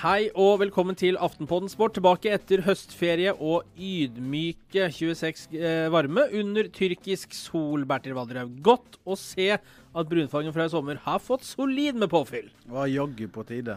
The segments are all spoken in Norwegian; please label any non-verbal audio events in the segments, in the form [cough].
Hei og velkommen til Aftenpodden Sport. Tilbake etter høstferie og ydmyke 26 eh, varme under tyrkisk sol, Bertil Valderhaug. Godt å se at brunfargen fra i sommer har fått solid med påfyll. Det var jaggu på tide.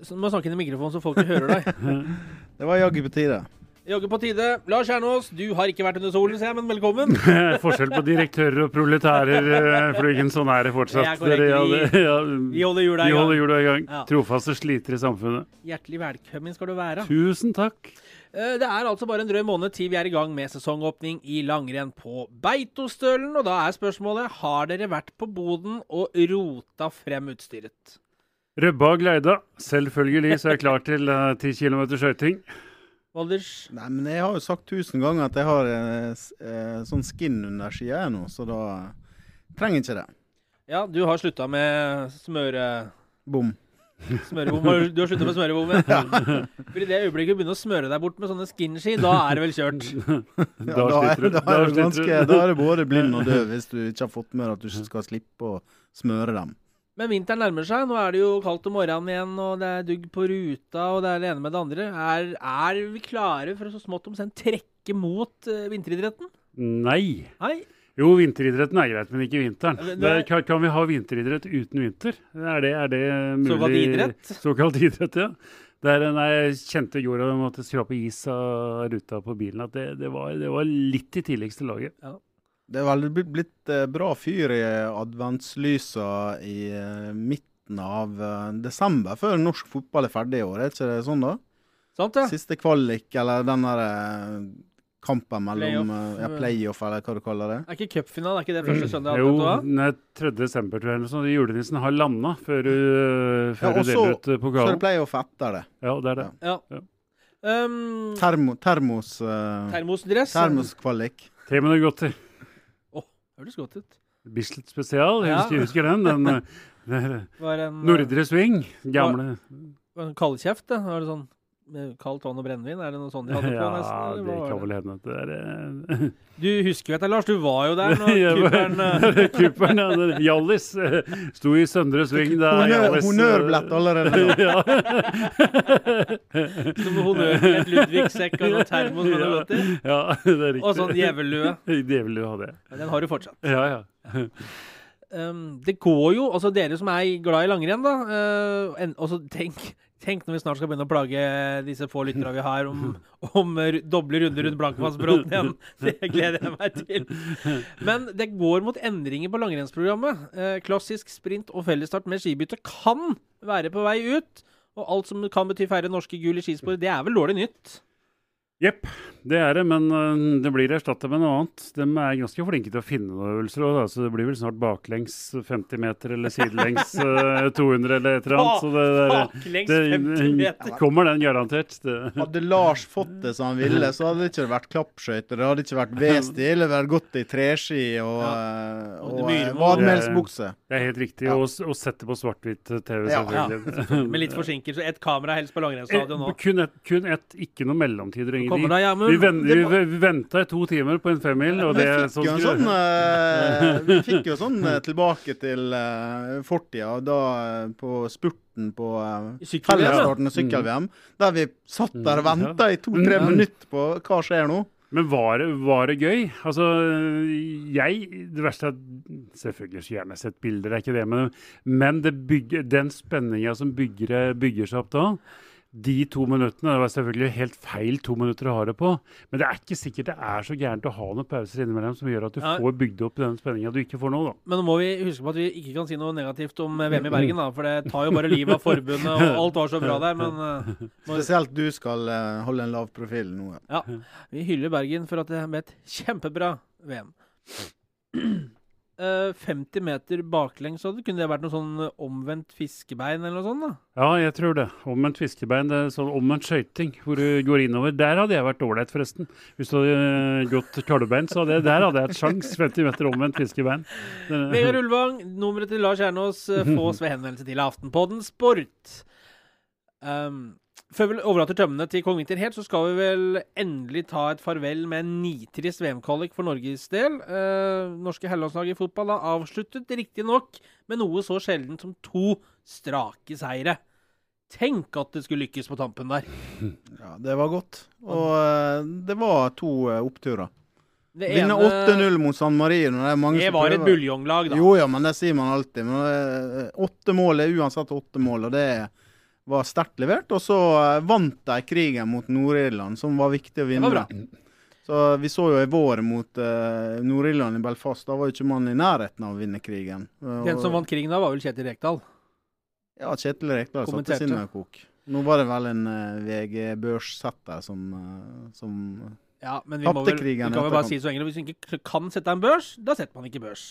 Så du må snakke inn i mikrofonen så folk hører deg. [laughs] Det var jaggu på tide. Jaggu på tide. Lars Kjernås, du har ikke vært under solen, ser jeg, men velkommen. [laughs] Forskjell på direktører og proletærer, eh, Sånn er det fortsatt. Det er korrekt. Dere- ja, Vi- det- ja, vi holder hjula i gang. holder jula i gang. Ja. Trofaste slitere i samfunnet. Hjertelig velkommen skal du være. Tusen takk. Eh, Det er altså bare en drøy måned til vi er i gang med sesongåpning i langrenn på Beitostølen. Og da er spørsmålet har dere vært på boden og rota frem utstyret? Røbba og Gleida. Selvfølgelig så er jeg klar til eh, 10 km skøyting. Valders? Nei, men jeg har jo sagt tusen ganger at jeg har eh, eh, sånn skin under skia jeg nå, så da trenger jeg ikke det. Ja, du har slutta med smøre... Bom. Smørebom. Du du har slutta med smørebommen? [laughs] For i det øyeblikket du begynner å smøre deg bort med sånne skinski, da er det vel kjørt? [laughs] Ja, Da er, sliter du. da, Da er det ganske, da er det både blind og død hvis du ikke har fått med deg at du skal slippe å smøre dem. Men vinteren nærmer seg. Nå er det jo kaldt om morgenen igjen, og det er dugg på ruta, og det er det ene med det andre. Er, er vi klare for å så smått om senn trekke mot uh, vinteridretten? Nei. Nei? Jo, vinteridretten er greit, men ikke vinteren. Det Det kan, kan vi ha vinteridrett uten vinter? Er det, er det mulig? Såkalt idrett? Såkalt idrett, ja. Det er, når jeg kjente jorda måtte skrape is av ruta på bilen, at det, det, var, det var litt i tidligste laget. Det er vel blitt- eh, bra fyr i adventslysa i eh, midten av eh, desember, før norsk fotball er ferdig i år. Er ikke det sånn, da? Sant, ja? Siste kvalik, eller den der eh, kampen mellom Playoff, eh, ja, eh. playoff, eller hva du kaller det. Er ikke cupfinalen er ikke det første søndag? Jo, nei, 3. desember tror jeg, eller sånn. Julenissen har landa før før Ja, du så- deler ut eh, Så er det playoff etter det. Ja, det er det. Ja. Ja. Um, Termo, termos, Uh, termosdress? termoskvalik. Tre minutter godt til. Høres godt ut. Bislett spesial, Ja. husker, husker den. den [laughs] den, det er Var en, eh, Nordre Sving, gamle var en kaldkjeft, det. Var det sånn kaldt vann og brennevin? Er det noe sånt de hadde [laughs] på? Ja, nesten, det kan vel hende at det er eh, Du husker jo dette, Lars. Du var jo der [laughs] når Cooperen var- kupperen [laughs] eh, ja. Hjallis eh, sto i Søndre Sving da Honnør, Hjallis, eh, honnørblett allerede da. ja. som Ludvig-sekk og noen termos med noe godt i. ja, det er riktig. Og sånn djevellue. Djevellue hadde jeg. Men Den har du fortsatt. Ja, ja. Um, det går jo, altså dere som er glad i langrenn, da uh, en, altså tenk, tenk når vi snart skal begynne å plage disse få lytterne vi har om, [laughs] om doble runder rundt Blankvannsbråten igjen. [laughs] Det gleder jeg meg til. Men det går mot endringer på langrennsprogrammet. Uh, klassisk sprint og fellesstart med skibytte kan være på vei ut. Og alt som kan bety færre norske gull i skispor, det er vel dårlig nytt? Jepp, det er det, men øh, det blir erstatta med noe annet. De er ganske flinke til å finne noen øvelser òg, så det blir vel snart baklengs 50 meter eller sidelengs [laughs] øh, 200 eller et eller annet. Så det, det, Baklengs det, 50 meter. kommer den garantert. Det, Hadde Lars fått det som han ville, så hadde det ikke vært klappskøyter. Det hadde ikke vært V-stil, det hadde vært gått i treski og, ja. Og og, det og vadmelsbukse. det er helt riktig. Ja. å Og sette på svart-hvitt-TV, Ja. ja. Med litt forsinkelse. Ett kamera helst på langrennsstadion nå. Eh, Kun ett, kun ett, ikke noe mellomtider. Kommer deg, da, Vi, ven, vi, vi venta i to timer på en femmil, og Vi det fikk, sånn sånn, uh, vi fikk jo sånn uh, tilbake til uh, fortida, da på spurten på uh, fellesstarten av sykkel-VM, der vi satt der og Mm, venta i to-tre Mm. minutter på hva skjer nå. Men var det, var det gøy? Altså, jeg Det verste er Selvfølgelig skulle gjerne sett bilder, det er ikke det, men, men det bygger, den spenninga som bygger, bygger seg opp da de to minuttene Det var selvfølgelig helt feil to minutter å ha det på, men det er ikke sikkert det er så gærent å ha noen pauser innimellom som gjør at du Ja. får bygd opp den spenninga du ikke får nå, da. Men nå må vi huske på at vi ikke kan si noe negativt om eh, VM i [clears throat] Bergen, da. For det tar jo bare livet av forbundet, og [laughs] alt var så bra der. Men eh, [laughs] Spesielt du skal eh, holde en lav profil nå. ja, vi hyller Bergen for at det ble et kjempebra VM. [clears throat] Eh, 50 meter baklengs, kunne det vært noe sånn eh, omvendt fiskebein eller noe sånt? da? Ja, jeg tror det. Omvendt fiskebein, det er sånn omvendt skøyting, hvor du går innover. Der hadde jeg vært ålreit, forresten. Hvis du hadde eh, gått kalvebeint, så hadde jeg, der hadde jeg et sjans. 50 meter omvendt fiskebein. Vegard Ulvang, nummeret til Lars Kjernås eh, [laughs] fås ved henvendelse til Aftenpodden Sport. Um, før vi overlater tømmene til Kong Vinter helt, så skal vi vel endelig ta et farvel med en nitrist VM-kvalik for Norges del. Eh, norske herrelandslag i fotball har avsluttet riktignok med noe så sjeldent som to strake seire. Tenk at det skulle lykkes på tampen der. [laughs] Ja, det var godt. Og eh, det var to eh, oppturer. Vinne 8-0 mot San Marino. Det, er Det var et buljonglag, da. Jo, ja, men det sier man alltid. Men eh, åtte mål er uansett åtte mål, og det var sterkt levert. Og så eh, vant de krigen mot Nord-Irland, som var viktig å vinne. Så vi så jo i vår mot uh, Nord-Irland i Belfast. Da var jo ikke man i nærheten av å vinne krigen. Den som vant krigen da, var vel Kjetil Rekdal. Ja, Kjetil Rekdal satte sin kok. Nå var det vel en uh, VG-børssetter som, uh, som Ja, men vi, må vel, vi kan vel bare si så enkelt. Hvis du ikke kan sette en børs, da setter man ikke børs.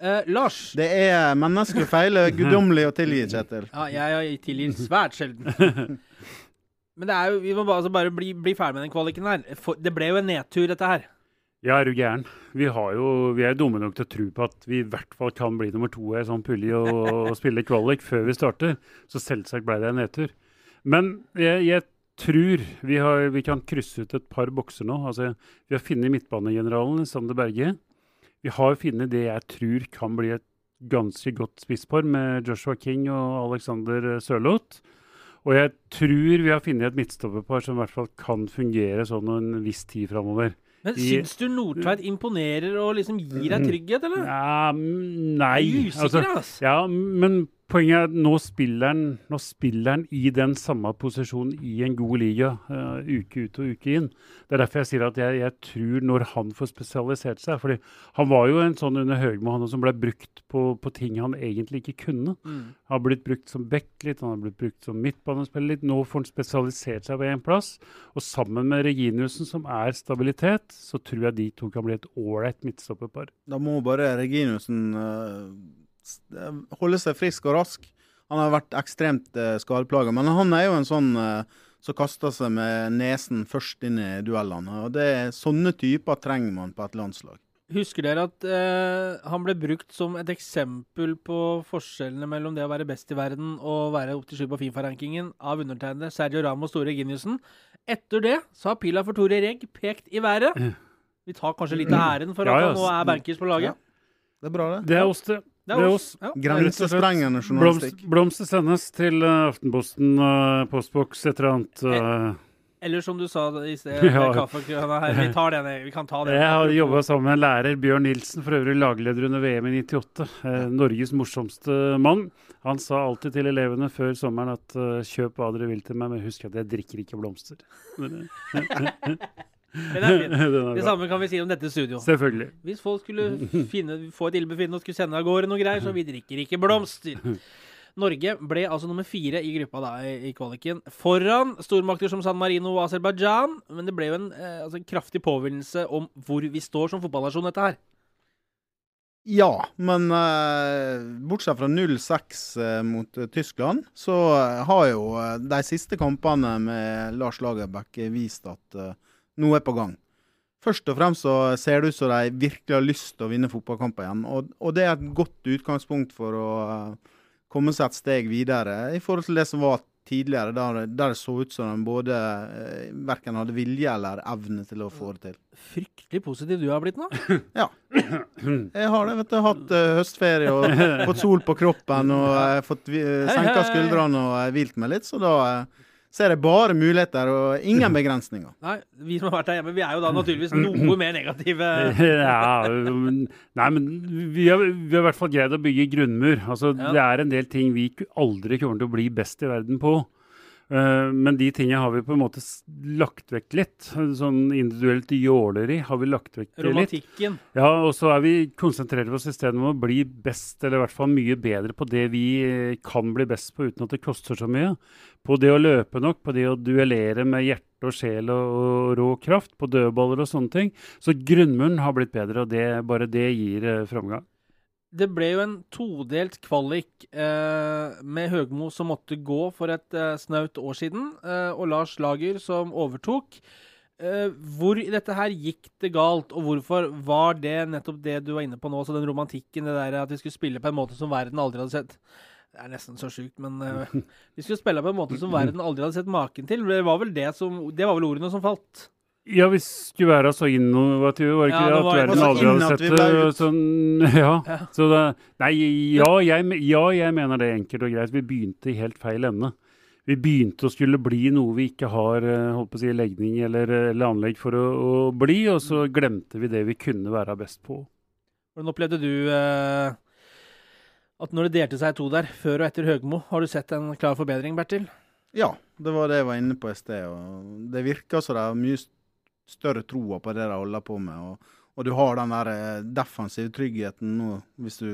Eh, Lars. Det er menneskelig feil. Guddommelig å tilgi, Kjetil. Ja, jeg, jeg tilgir svært sjelden. [laughs] Men det er jo, vi må bare, altså bare bli, bli ferdig med den kvaliken her. For, det ble jo en nedtur, dette her. Ja, er du gæren. Vi, har jo, vi er dumme nok til å tro på at vi i hvert fall kan bli nummer to i en sånn pulje og, og spille kvalik før vi starter. Så selvsagt ble det en nedtur. Men jeg, jeg tror vi, har, vi kan krysse ut et par bokser nå. Altså, vi har funnet midtbanegeneralen Sander Berge. Vi har funnet det jeg tror kan bli et ganske godt spisspar med Joshua King og Alexander Sørloth. Og jeg tror vi har funnet et midtstopperpar som i hvert fall kan fungere sånn en viss tid framover. Men I- syns du Nordtveit imponerer og liksom gir deg trygghet, eller? Ja, mm, nei Jeg er usikker, altså. Ja, men poenget er at nå spiller han, nå spiller han i den samme posisjonen i en god liga uh, uke ut og uke inn. Det er derfor jeg sier at jeg, jeg tror når han får spesialisert seg fordi Han var jo en sånn under Høgmo han som ble brukt på, på ting han egentlig ikke kunne. Mm. Han har blitt brukt som back litt, han har blitt brukt som midtbanespiller litt. Nå får han spesialisert seg på én plass. Og sammen med Reginiussen, som er stabilitet, så tror jeg de to kan bli et ålreit midtstopperpar. Da må bare Reginiussen eh, holde seg frisk og rask. Han har vært ekstremt uh, skadeplaga, men han er jo en sånn eh, som kaster seg med nesen først inn i duellene. og det er Sånne typer trenger man på et landslag. Husker dere at eh, han ble brukt som et eksempel på forskjellene mellom det å være best i verden og være opp til sju på Fifa-rankingen av undertegnede Sergio Ramos Store Giniussen? Etter det så har pila for Tore Regg pekt i været. Vi tar kanskje litt av æren for at ja. han nå er bankers på laget. Det er bra, det. Det er oss, det. Det er oss. Ja. Grensesprengende journalistikk. blomster sendes til eh, Aftenposten, uh, postboks, et eller annet. eh. Eller som du sa i sted, [laughs] Ja. kaffekrana her. Vi tar den, vi kan ta den. jeg har jobba sammen med en lærer, Bjørn Nilsen, for øvrig lagleder under VM i 98. eh, Norges morsomste mann. Han sa alltid til elevene før sommeren at eh, kjøp hva dere vil til meg, men husk at jeg drikker ikke blomster. [laughs] [laughs] Den er fin. er Det samme kan vi si om dette studio. Selvfølgelig. Hvis folk skulle finne, få et ildbefinnende og skulle sende av gårde noe greier, så vi drikker ikke blomster. Norge ble altså nummer fire i gruppa da, i, kvaliken, foran stormakter som San Marino og Aserbajdsjan. Men det ble jo en, eh, altså en kraftig påminnelse om hvor vi står som fotballnasjon, dette her. Ja, men eh, bortsett fra 0-6 eh, mot eh, Tyskland, så eh, har jo eh, de siste kampene med Lars Lagerbäck vist at eh, noe er på gang. Først og fremst så ser det ut som de virkelig har lyst til å vinne fotballkamper igjen. Og, og det er et godt utgangspunkt for å eh, komme seg et steg videre i forhold til det som var tidligere, der, der det så ut som de både eh, verken hadde vilje eller evne til å få det til. Fryktelig positiv du har blitt nå. [laughs] ja. Jeg har det, vet du. Hatt eh, høstferie og fått sol på kroppen og uh, fått uh, senka skuldrene og uh, hvilt meg litt. Så da eh, er det bare muligheter og ingen [laughs] begrensninger. Nei, vi som har vært der hjemme, vi er jo da naturligvis noe mer negative. [laughs] ja, nei, men vi har, vi har i hvert fall greid å bygge grunnmur. Altså, Ja. Det er en del ting vi aldri kommer til å bli best i verden på. Eh, men de tingene har vi på en måte lagt vekk litt. Sånn individuelt jåleri har vi lagt vekk litt. Romantikken. Ja, og så er vi konsentrert oss i stedet om å bli best, eller i hvert fall mye bedre på det vi kan bli best på uten at det koster så mye. På det å løpe nok, på det å duellere med hjerte og sjel og, og rå kraft, på dødballer og sånne ting. Så grunnmuren har blitt bedre, og det, bare det gir eh, framgang. Det ble jo en todelt kvalik eh, med Høgmo som måtte gå for et eh, snaut år siden, eh, og Lars Lager som overtok. Eh, hvor i dette her gikk det galt, og hvorfor var det nettopp det du var inne på nå, så den romantikken, det der at vi skulle spille på en måte som verden aldri hadde sett? Det er nesten så sjukt, men uh, [laughs] vi skulle spille på en måte som verden aldri hadde sett maken til. Det var vel det som Det var vel ordene som falt. Ja, vi skulle være så innovative, var det ikke Ja, det? At verden aldri hadde sett det. ut. Sånn, [laughs] ja. Ja. Så det, nei, ja jeg, ja, jeg mener det enkelt og greit. Vi begynte i helt feil ende. Vi begynte å skulle bli noe vi ikke har eh, holdt på å si, legning eller, eller anlegg for å, å bli, og så glemte vi det vi kunne være best på. Hvordan opplevde du eh, at når det delte seg i to der, før og etter Høgmo, har du sett en klar forbedring, Bertil? Ja, det var det jeg var inne på i sted. og Det virker som de har mye større troa på det de holder på med. Og, og du har den der eh, defensive tryggheten nå, hvis du,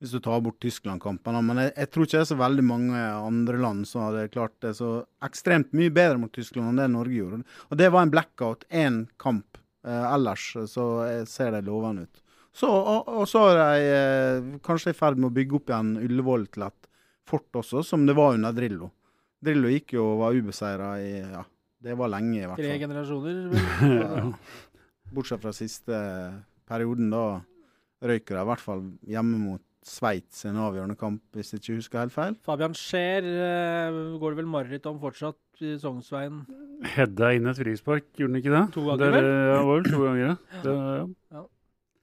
hvis du tar bort Tyskland-kampen. Men jeg, jeg tror ikke det er så veldig mange andre land som hadde klart det så ekstremt mye bedre mot Tyskland enn det Norge gjorde. Og det var en blackout, én kamp. Eh, ellers så ser det lovende ut. Så, og, og så er de eh, kanskje i ferd med å bygge opp igjen Ullevål til et fort også, som det var under Drillo. Drillo gikk jo og var ubeseira i ja, det var lenge, i hvert fall. Tre generasjoner? [laughs] Ja. Bortsett fra siste perioden, da røyker de i hvert fall hjemme mot Sveits i en avgjørende kamp, hvis jeg ikke husker helt feil. Fabian Scheer eh, går det vel mareritt om fortsatt i Sognsveien. Hedda inn et frispark, gjorde han ikke det? To ganger, det, vel? Ja, var vel to ganger, ja. Det, ja.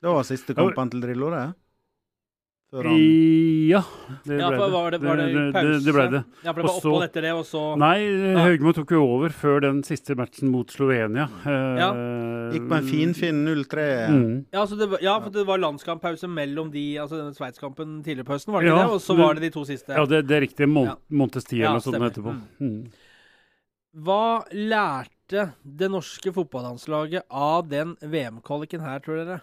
Det var siste kampen til Drillo, det. Han Ja, det Ja, ble det. var det, var det, det, det, det ble det. Ja, for det var også, opphold etter det, og så Nei, Ja. Høgmo tok jo over før den siste matchen mot Slovenia. Ja. Ja. gikk på en finfin 0-3. Mm. ja, altså det, var- ja, for det var landskamppause mellom de Altså denne Sveitskampen tidligere på høsten, var det ikke Ja, det? Og så var det de to siste. Ja, det, det er riktig. Mon Ja. Montes Ja, eller noe sånt etterpå. Mm. Hva lærte det norske fotballandslaget av den VM-kvaliken her, tror dere?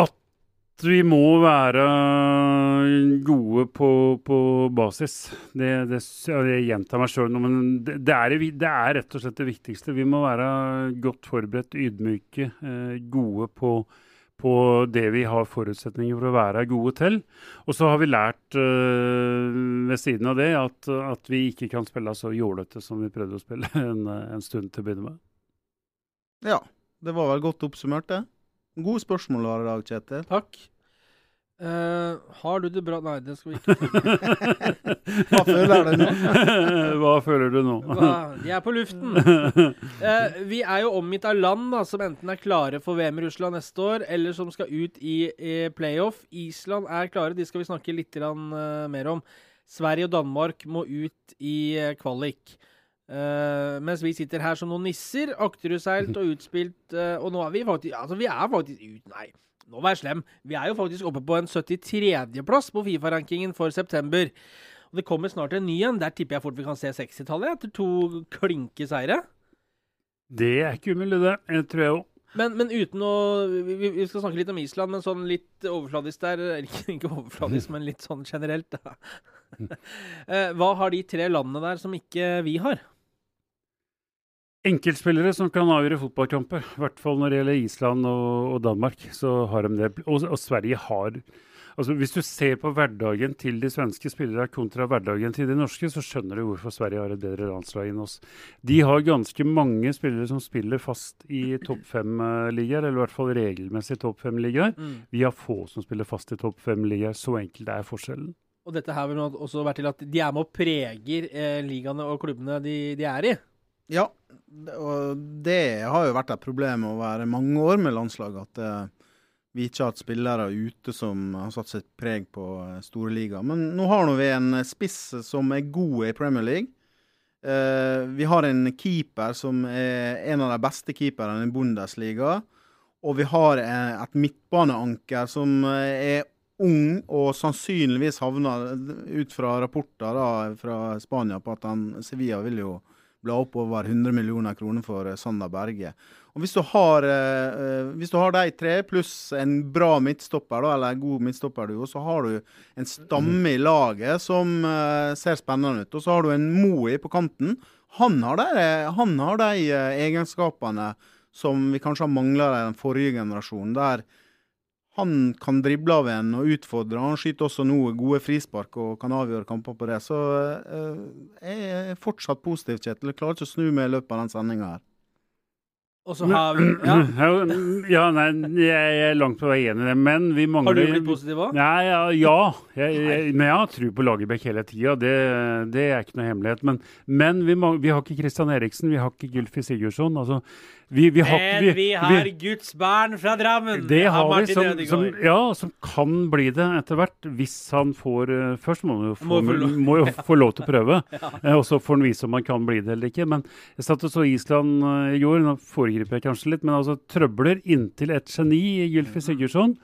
At vi må være gode på, på basis. Det, det, jeg gjentar meg sjøl nå, men det, det, er, det er rett og slett det viktigste. Vi må være godt forberedt, ydmyke, eh, gode på, på det vi har forutsetninger for å være gode til. Og så har vi lært eh, ved siden av det at, at vi ikke kan spille så jålete som vi prøvde å spille [laughs] en, en stund til å begynne med. Ja, det var vel godt oppsummert, det. Gode spørsmål var det i dag, Kjetil. Takk. Uh, har du det bra Nei, det skal vi ikke. [laughs] Hva føler du nå? Hva føler du nå? Vi Jeg er på luften. Uh, vi er jo omgitt av land da, som enten er klare for VM i Russland neste år, eller som skal ut i, i playoff. Island er klare, de skal vi snakke litt grann, uh, mer om. Sverige og Danmark må ut i kvalik. Eh, mens vi sitter her som noen nisser, akterutseilt og [laughs] utspilt. uh, og nå er vi faktisk Altså, vi er faktisk ut... Nei, nå vær slem. Vi er jo faktisk oppe på en 73.-plass på Fifa-rankingen for september. Og det kommer snart en ny en. Der tipper jeg fort vi kan se 60-tallet etter to klinke seire. Det er ikke umulig, det. Jeg tror jeg òg. Men, men uten å vi, vi skal snakke litt om Island, men sånn litt overfladisk der [laughs] Ikke, ikke overfladisk, men litt sånn generelt. Da. [laughs] Eh, Hva har de tre landene der som ikke vi har? Enkeltspillere som kan avgjøre fotballkamper. I hvert fall når det gjelder Island og, og Danmark. så har de det. Og, og Sverige har altså Hvis du ser på hverdagen til de svenske spillere kontra hverdagen til de norske, så skjønner du hvorfor Sverige har et bedre landslag enn oss. De har ganske mange spillere som spiller fast i topp fem-ligaer, eller i hvert fall regelmessig topp fem-ligaer. Mm. Vi har få som spiller fast i topp fem-ligaer. Så enkelt er forskjellen. Og dette her vil også være til at de er med og preger eh, ligaene og klubbene de, de er i. Ja, og det har jo vært et problem over mange år med landslaget. At eh, vi ikke har hatt spillere ute som har satt sitt preg på eh, store liga. Men nå har vi en spiss som er god i Premier League. Eh, vi har en keeper som er en av de beste keeperne i Bundesliga. Og vi har et midtbaneanker som er ung og sannsynligvis havner, ut fra rapporter da, fra Spania, på at han, Sevilla vil jo bla opp over 100 millioner kroner for eh, Sander Berge. Og Hvis du har, eh, eh, hvis du har de tre pluss en bra midtstopper, da, eller en god midtstopperduo, så har du en stamme i laget som ser spennende ut. Og så har du en Moe på kanten. Han har de, han har de egenskapene som vi kanskje har mangla i den forrige generasjonen. der han kan drible av en og utfordre. Han skyter også nå gode frispark og kan avgjøre kamper på det. Så eh, jeg er fortsatt positiv, Kjetil. Jeg klarer ikke å snu meg i løpet av den sendinga her. Og så har vi [clears throat] ja. ja, nei, jeg er langt på vei enig i det, men vi Har du blitt positiv òg? Nei, ja, ja. Jeg, jeg, men jeg har tro på Lagerbäck hele tida. Det, det er ikke noe hemmelighet. Men, men vi, vi har ikke Christian Eriksen, vi har ikke Gylfi Sigurdsson. Altså, vi, vi har, Men vi har Guds barn fra Drammen! det har vi som, som, ja, som kan bli det etter hvert, hvis han får uh, Først må han jo få, Må må jo [laughs] få lov til å prøve, ja. og så får han vise om han kan bli det eller ikke. Men jeg satt og så Island i i går, nå foregriper jeg kanskje litt, men altså trøbler inntil et geni i Gylfi Sigurdsson.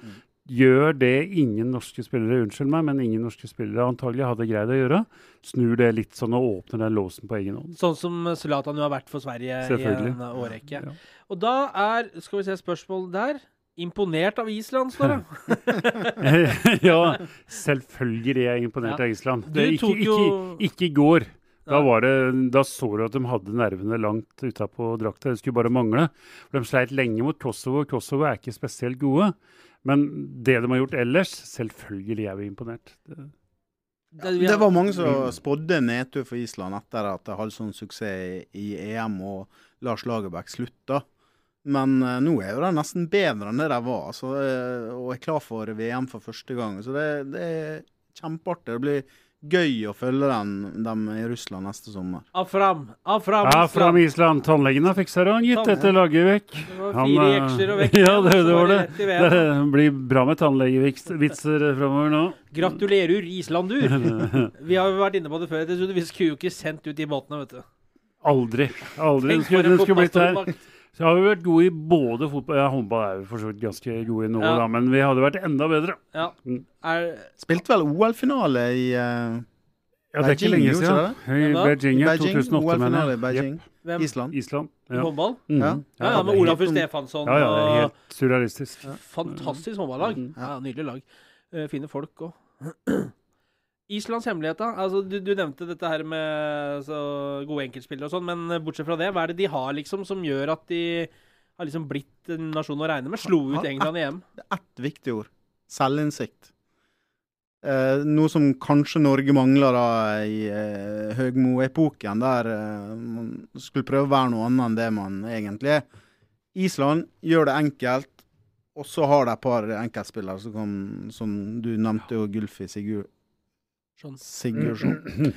Gjør det ingen norske spillere, unnskyld meg, men ingen norske spillere antagelig hadde greid å gjøre. Snur det litt sånn og åpner den låsen på egen hånd. Sånn som Zlatan jo har vært for Sverige i en årrekke. Ja. Og da er Skal vi se spørsmål der. Imponert av Island, står det. [laughs] ja, selvfølgelig er jeg imponert Ja. av Island. Det, ikke, ikke, ikke i går. Da, var det, da så du at de hadde nervene langt utapå drakta. Det skulle bare mangle. For De sleit lenge mot Kosovo. Kosovo er ikke spesielt gode. Men det de har gjort ellers, selvfølgelig er vi imponert. Det, ja, Det var mange som spådde nedtur for Island etter at de hadde sånn suksess i EM og Lars Lagerbäck slutta. Men uh, nå er jo de nesten bedre enn det de var, altså, uh, og er klar for VM for første gang. Så det, det er kjempeartig. Det blir gøy å følge den, dem i Russland neste sommer. Afram, afram, Av fram! ja, Island. Island. Tannlegen har fiksa det, han gitt etter Han, fire jeksler og vekk. [laughs] Ja, det, det var det. Det blir bra med tannlegevitser framover nå. Gratulerer, Islandur! [laughs] Vi har jo vært inne på det før. Dessuten, Vi skulle jo ikke sendt ut de båtene, vet du. Aldri. Aldri. Den skulle, den skulle blitt her. Så har vi vært gode i både fotball Ja, håndball er vi for så vidt ganske gode i nå, Ja. da, men vi hadde vært enda bedre. Ja. Mm. Er, Spilte vel OL-finale i uh, Ja, det er ikke lenge siden. I. Beijing, ja. 2008, mener OL-finale i jeg. Beijing. hvem? Island. Island. Ja. håndball? Mm. Ja. Ja, ja, med Olafur Stefansson ja, ja, helt surrealistisk. Fantastisk håndballag. Mm. Ja, nydelig lag. Eh, fine folk òg. Islands hemmelighet, da? Altså, du, du nevnte dette her med så, gode enkeltspillere og sånn, men eh, bortsett fra det, hva er det de har liksom som gjør at de har liksom blitt en nasjon å regne med? Slo ut England i EM? Det er ett viktig ord. Selvinnsikt. Eh, noe som kanskje Norge mangler da i eh, Høgmo-epoken, der eh, man skulle prøve å være noe annet enn det man egentlig er. Island gjør det enkelt, og så har de et par enkeltspillere som, som du nevnte, jo Gulfi Sigurd. Sigurdsson.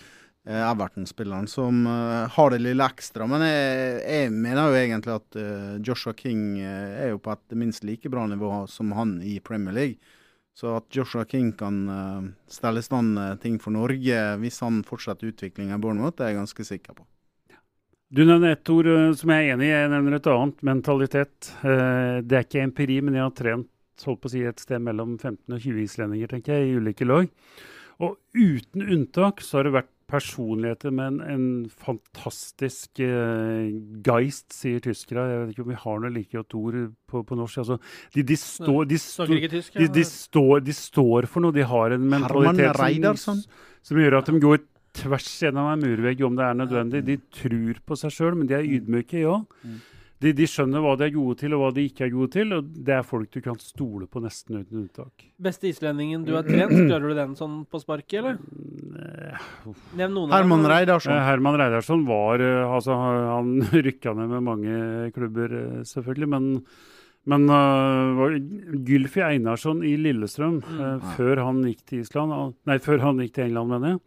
eh, Everton-spilleren som eh, har det lille ekstra. Men jeg, jeg mener jo egentlig at eh, Joshua King eh, er jo på et minst like bra nivå som han i Premier League. Så at Joshua King kan stelle i stand ting for Norge hvis han fortsetter utviklingen i Bournemouth, det er jeg ganske sikker på. Du nevner ett ord som jeg er enig i, jeg nevner et annet. Mentalitet. Det er ikke empiri, men jeg har trent holdt på å si et sted mellom 15 og 20 islendinger, tenker jeg, i ulike lag. Og uten unntak så har det vært personligheter med en, en fantastisk eh, geist, sier tyskere. Jeg vet ikke om vi har noe like godt ord på, på norsk. Altså, de, de, står, de, stå, de, de, står, de står for noe. De har en mentalitet som, som gjør at de går tvers gjennom en murvegg om det er nødvendig. De tror på seg sjøl, men de er ydmyke, ja. Mm. De, de skjønner hva de er gode til, og hva de ikke er gode til. Og det er folk du kan stole på nesten uten unntak. Beste islendingen du har trent, klarer du den sånn på sparket, eller? Nevn noen Herman. Reidarsson. Eh, Herman Reidarsson var eh, altså, Han [laughs] rykka ned med mange klubber, eh, selvfølgelig. Men, men uh, Gylfi Einarsson i Lillestrøm, Mm. uh, før han gikk til Island Nei, før han gikk til England, mener jeg,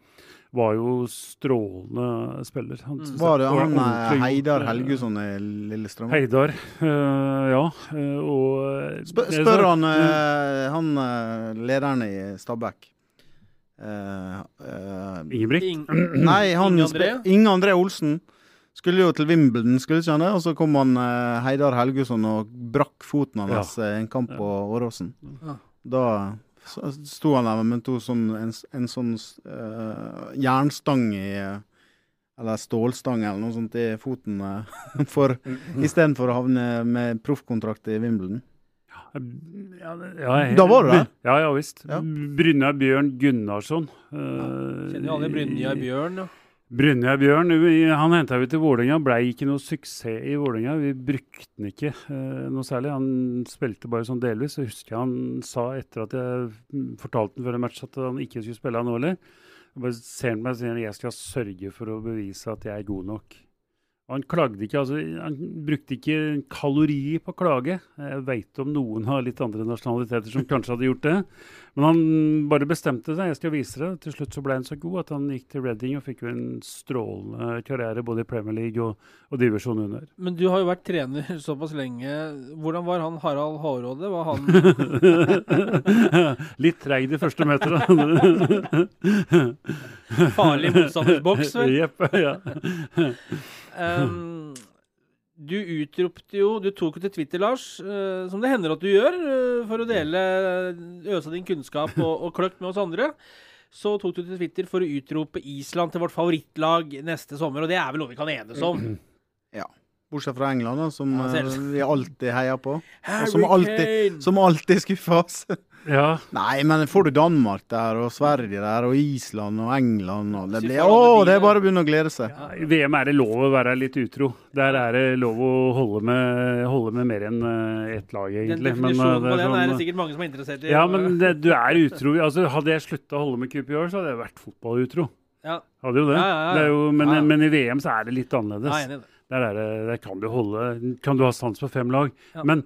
var jo strålende spiller. Han, Mm. Var det han ordentlig eh. Heidar Helgusson i Lillestrøm? Heidar, uh, ja. eh, og Sp Spør, han, uh, han lederen i Stabæk. Uh, eh, Ingebrigt? In [clears throat] nei, han Inge André? Inge André Olsen. Skulle jo til Wimbledon, skulle ikke han det? Og så kom han Heidar Helgusson og brakk foten hans eh, en kamp på Åråsen. Ja. Da s- sto han der med to sånn, en, en sånn uh, jernstang i eh, Eller stålstang eller noe sånt i foten uh, [laughs] for istedenfor å havne med proffkontrakt i Wimbledon. Ja, ja, jeg- Da var du der? Ja, ja visst. Ja. Brynjar Bjørn Gunnarsson. eh, Kjenner jo alle Brynjar Bjørn, ja. Brynjar Bjørn han henta vi til Vålerenga. Blei ikke noe suksess i Vålerenga. Vi brukte han ikke eh, noe særlig. Han spilte bare sånn delvis. Jeg husker han sa etter at jeg mm, fortalte han før en match at han ikke skulle spille han heller. Jeg bare ser han på meg og sier jeg skal sørge for å bevise at jeg er god nok. Og Han klagde ikke, altså, han brukte ikke kalorier på å klage. Jeg veit om noen har litt andre nasjonaliteter som kanskje hadde gjort det. Men han bare bestemte seg. Jeg skal vise det. Til slutt så ble han så god at han gikk til Reading og fikk jo en strålende karriere både i Premier League og, og divisjon under. Men du har jo vært trener [laughs] såpass lenge. Hvordan var han Harald Hårråde? Var han [laughs] Litt treig de første meterne. farlig i boks, vel? Jepp. ja. Ehm, du utropte jo Du tok jo til Twitter, Lars, uh, som det hender at du gjør, uh, for å dele Øse din kunnskap og, og kløkt med oss andre. Så tok du til Twitter for å utrope Island til vårt favorittlag neste sommer, og det er vel noe vi kan enes om? Ja. Bortsett fra England, da, som Ja, eh, vi alltid heier på. Harry som alltid- Som alltid skuffer oss. Ja. Nei, men får du Danmark der, og Sverige der, og Island og England og det blir, Å, det er bare å begynne å glede seg. Ja, I VM er det lov å være litt utro. Der er det lov å holde med, holde med mer enn eh, ett lag, Den definisjonen Men, eh, det på er den er det sånn, sikkert mange som er interessert i. Ja, men det, du er utro. Altså, hadde jeg slutta å holde med QPR, så hadde jeg vært fotballutro. Ja, Hadde jo det. Ja, ja, ja. det er jo, men, men i VM så er det litt annerledes. jeg er enig i det. Der, er det, der kan du holde Kan du ha sans for fem lag. Ja. Men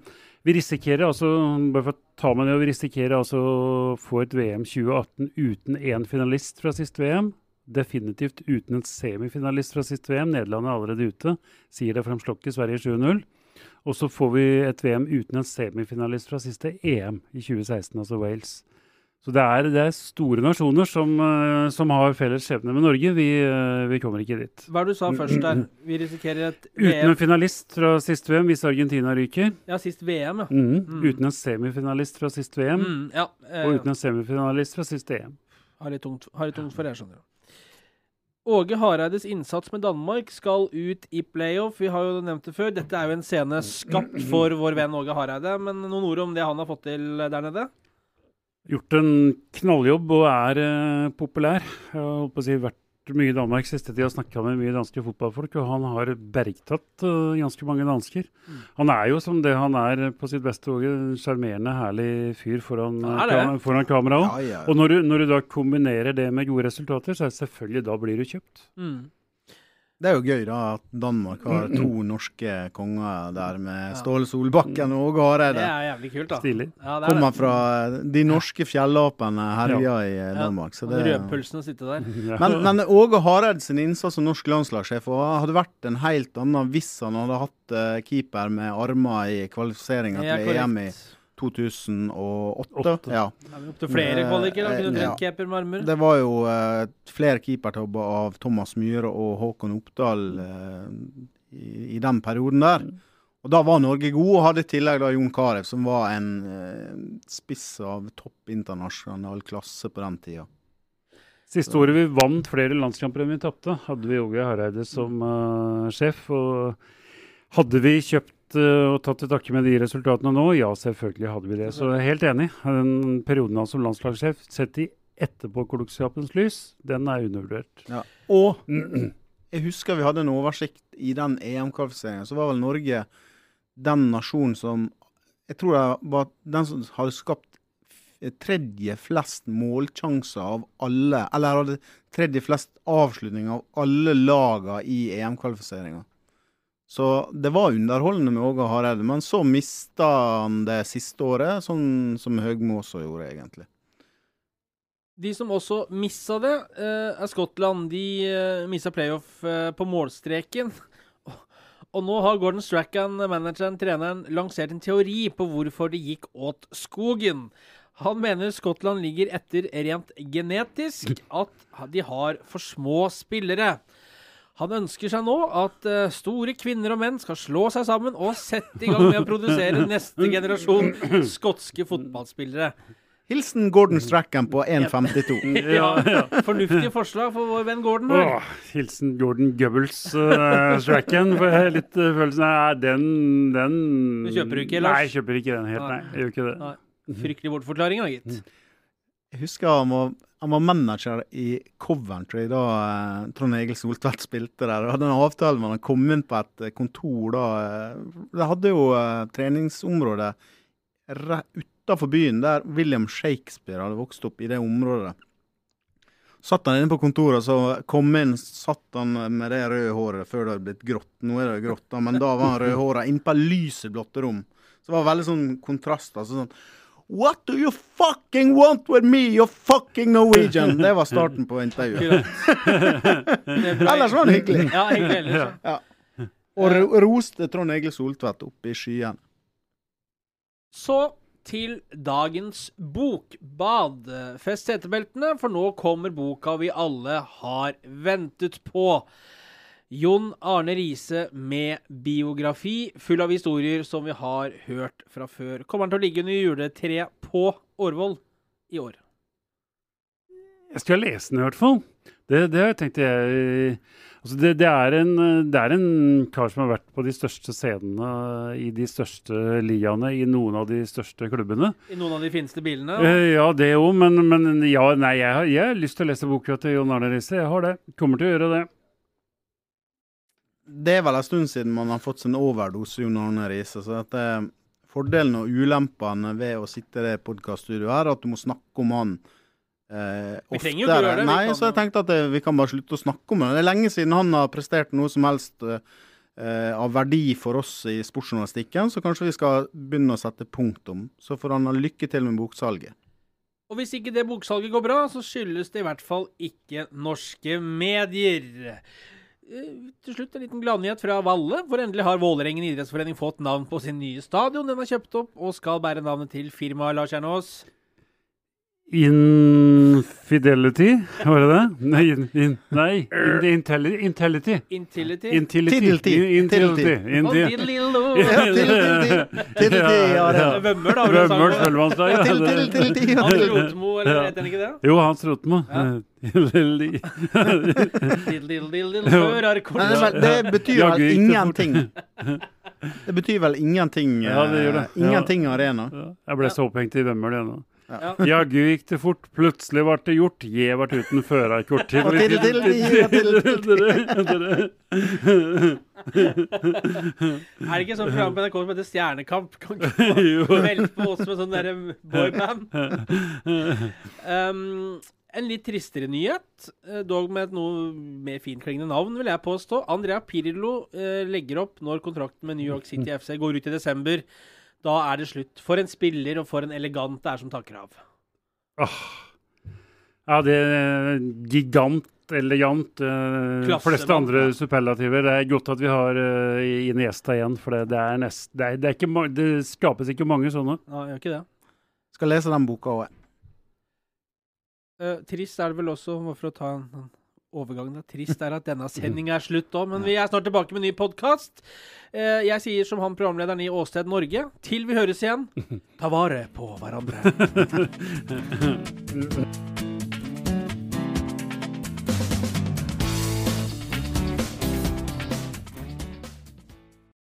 vi risikerer altså bare for å ta med det, vi risikerer altså å få et VM 2018 uten én finalist fra sist VM. Definitivt uten en semifinalist fra sist VM. Nederland er allerede ute. Sier det de Sverige 7-0. Og så får vi et VM uten en semifinalist fra siste EM i 2016, altså Wales. Så det er, det er store nasjoner som, eh, som har felles skjebne med Norge. Vi, eh, vi kommer ikke dit. Hva er det du sa først der? Vi risikerer et VM Uten en finalist fra sist VM hvis Argentina ryker. Ja, sist VM, ja. Mm. Mm. Uten en semifinalist fra sist VM. Mm, ja eh, Og uten en semifinalist fra sist EM. har litt tungt, har litt tungt for det, skjønner du. Åge Hareides innsats med Danmark skal ut i playoff. Vi har jo nevnt det før. Dette er jo en scene skapt for vår venn Åge Hareide. Men noen ord om det han har fått til der nede? Gjort en knalljobb og er eh, populær. Jeg har holdt på å si vært mye i Danmark siste tid og snakka med mye danske fotballfolk, og han har bergtatt uh, ganske mange dansker. Mm. Han er jo som det han er på sitt beste òg, en sjarmerende, herlig fyr foran, kam foran kameraet. Ja, Ja, ja. Og når du, når du da kombinerer det med gode resultater, så er det selvfølgelig da blir du kjøpt. Mm. Det er jo gøy da at Danmark har to norske konger der med Ståle Solbakken og Åge Det Hareide. er jævlig kult, da. Stilig. Ja, det er Kommer fra de norske fjellapene herja i Danmark. Så det, Rødpølsen å sitte der. [laughs] Men, men Åge Hareide sin innsats som norsk landslagssjef hadde vært en helt annen hvis han hadde hatt eh, keeper med armer i kvalifiseringa er til EM i. 2008. 8. Ja. Er vi opp til flere kvaliker? da? Kunne du Ja. trent keeper med armer? Det var jo eh, flere keepertabber av Thomas Myhre og Håkon Oppdal eh, i, i den perioden der. Og Da var Norge gode, og hadde i tillegg da Jon Carew, som var en eh, spiss av topp internasjonal klasse på den tida. Siste året vi vant flere landskamper enn vi tapte, hadde vi Åge Hareide som uh, sjef. Og hadde vi kjøpt uh, og tatt til takke med de resultatene nå? Ja, selvfølgelig hadde vi det. Så jeg er helt enig. Den perioden hans som landslagssjef, sett i etterpåklokskapens lys, den er undervurdert. Ja. Og jeg husker vi hadde en oversikt i den EM-kvalifiseringen. Så var vel Norge den nasjonen som Jeg tror det var den som hadde skapt tredje flest målsjanser av alle Eller hadde tredje flest avslutninger av alle lagene i EM-kvalifiseringa. Så det var underholdende med Åge Hareide, men så mista han det siste året, sånn som Høgmo også gjorde, egentlig. De som også missa det, eh, er Skottland. De eh, missa playoff eh, på målstreken. [laughs] Og nå har Gordon Strachan, manageren, treneren, lansert en teori på hvorfor det gikk åt skogen. Han mener Skottland ligger etter rent genetisk, at de har for små spillere. Han ønsker seg nå at uh, store kvinner og menn skal slå seg sammen og sette i gang med å produsere [laughs] neste generasjon skotske fotballspillere. Hilsen Gordon Strachan på 1,52. [laughs] ja, ja. Fornuftige forslag for vår venn Gordon. Åh, hilsen Gordon Goebbels uh, jeg har litt uh, følelsen av den, den Du kjøper ikke, Lars? Nei, jeg kjøper ikke den helt. Nei, jeg gjør ikke det. Nei. Fryktelig bortforklaring, da, gitt. Jeg husker han var, han var manager i Coventry da eh, Trond Egil Soltvedt spilte der. Og hadde en avtale med han kom inn på et eh, kontor da. De det hadde jo eh, treningsområde utafor byen, der William Shakespeare hadde vokst opp, i det området. Satt han inne på kontoret, så kom inn, satt han med det røde håret før det hadde blitt grått. Nå er det grått, da, men da var han rødhåra inne på lyseblått rom. Så det var veldig sånn kontrast. altså sånn What do you fucking want with me, you fucking Norwegian? [laughs] Det var starten på intervjuet. [laughs] ellers var han hyggelig. Ja, hyggelig. Ja. Og roste Trond Egil Soltvedt opp i skyen. Så til dagens bokbad. Fest setebeltene, for nå kommer boka vi alle har ventet på. Jon Arne Riise med biografi, full av historier som vi har hørt fra før. Kommer han til å ligge under juletreet på Årvoll i år? Jeg skal lese den i hvert fall. Det, det tenkte jeg altså det, det, er en, det, er en, kar som har vært på de største scenene i de største liaene i noen av de største klubbene. I noen av de fineste bilene? Uh, ja, det òg. Men, men, ja, nei, jeg har, jeg har lyst til å lese boka til Jon Arne Riise. Jeg har det. Kommer til å gjøre det det er vel en stund siden man har fått sin overdose Jon Arne Riise. Så at, eh, fordelen og ulempene ved å sitte i det podkaststudioet her, er at du må snakke om han eh, oftere. Vi trenger jo ikke gjøre det. Nei, så jeg tenkte at det, vi kan bare slutte å snakke om det. Det er lenge siden han har prestert noe som helst eh, av verdi for oss i sportsjournalistikken, så kanskje vi skal begynne å sette punktum. Så får han ha lykke til med boksalget. Og hvis ikke det boksalget går bra, så skyldes det i hvert fall ikke norske medier. Eh, til slutt en liten gladnyhet fra Valle. For endelig har Vålerengen idrettsforening fått navn på sin nye stadion. Den er kjøpt opp og skal bære navnet til firmaet Lars Kjernås. Infidelity, var det det? Nei, in, in, nei intelli, Intelity. Intility. Intility. Intility. Vømmøl, da. Vømmers spellemannsdag. Hans Rotmo, eller heter han ikke det? Jo, Hans Rotmo. Det betyr vel ingenting. Det betyr vel ingenting. Det. Ingenting arena. Jeg ble så opphengt i Vømmøl, igjen nå. Ja. Jaggu gikk det fort, plutselig ble det gjort. je ble uten førerkort. Til, til, til, Er det ikke sånn program på NRK som heter Stjernekamp? Kan [laughs] ikke velge [laughs] på oss med sånn derre boyband? Um, en litt tristere nyhet, dog med et noe mer finklingende navn, vil jeg påstå. Andrea Pirlo eh, legger opp når kontrakten med New York City FC går ut i desember. Da er det slutt. For en spiller og for en elegant det er som takker av. Åh. Ja, det er gigant, elegant. Uh, fleste andre superlativer. Det er godt at vi har uh, Iniesta igjen, for det, det, er nest, det, er, det, er ikke, det, skapes ikke mange sånne. Ja, gjør ikke det. Skal lese den boka òg. Uh, trist er det vel også, for å ta en overgangen er trist, er at denne [laughs] sendinga er slutt òg. Men vi er snart tilbake med en ny podkast. Eh, jeg sier som han programlederen i Åsted Norge, til vi høres igjen, [laughs] ta vare på hverandre. [laughs]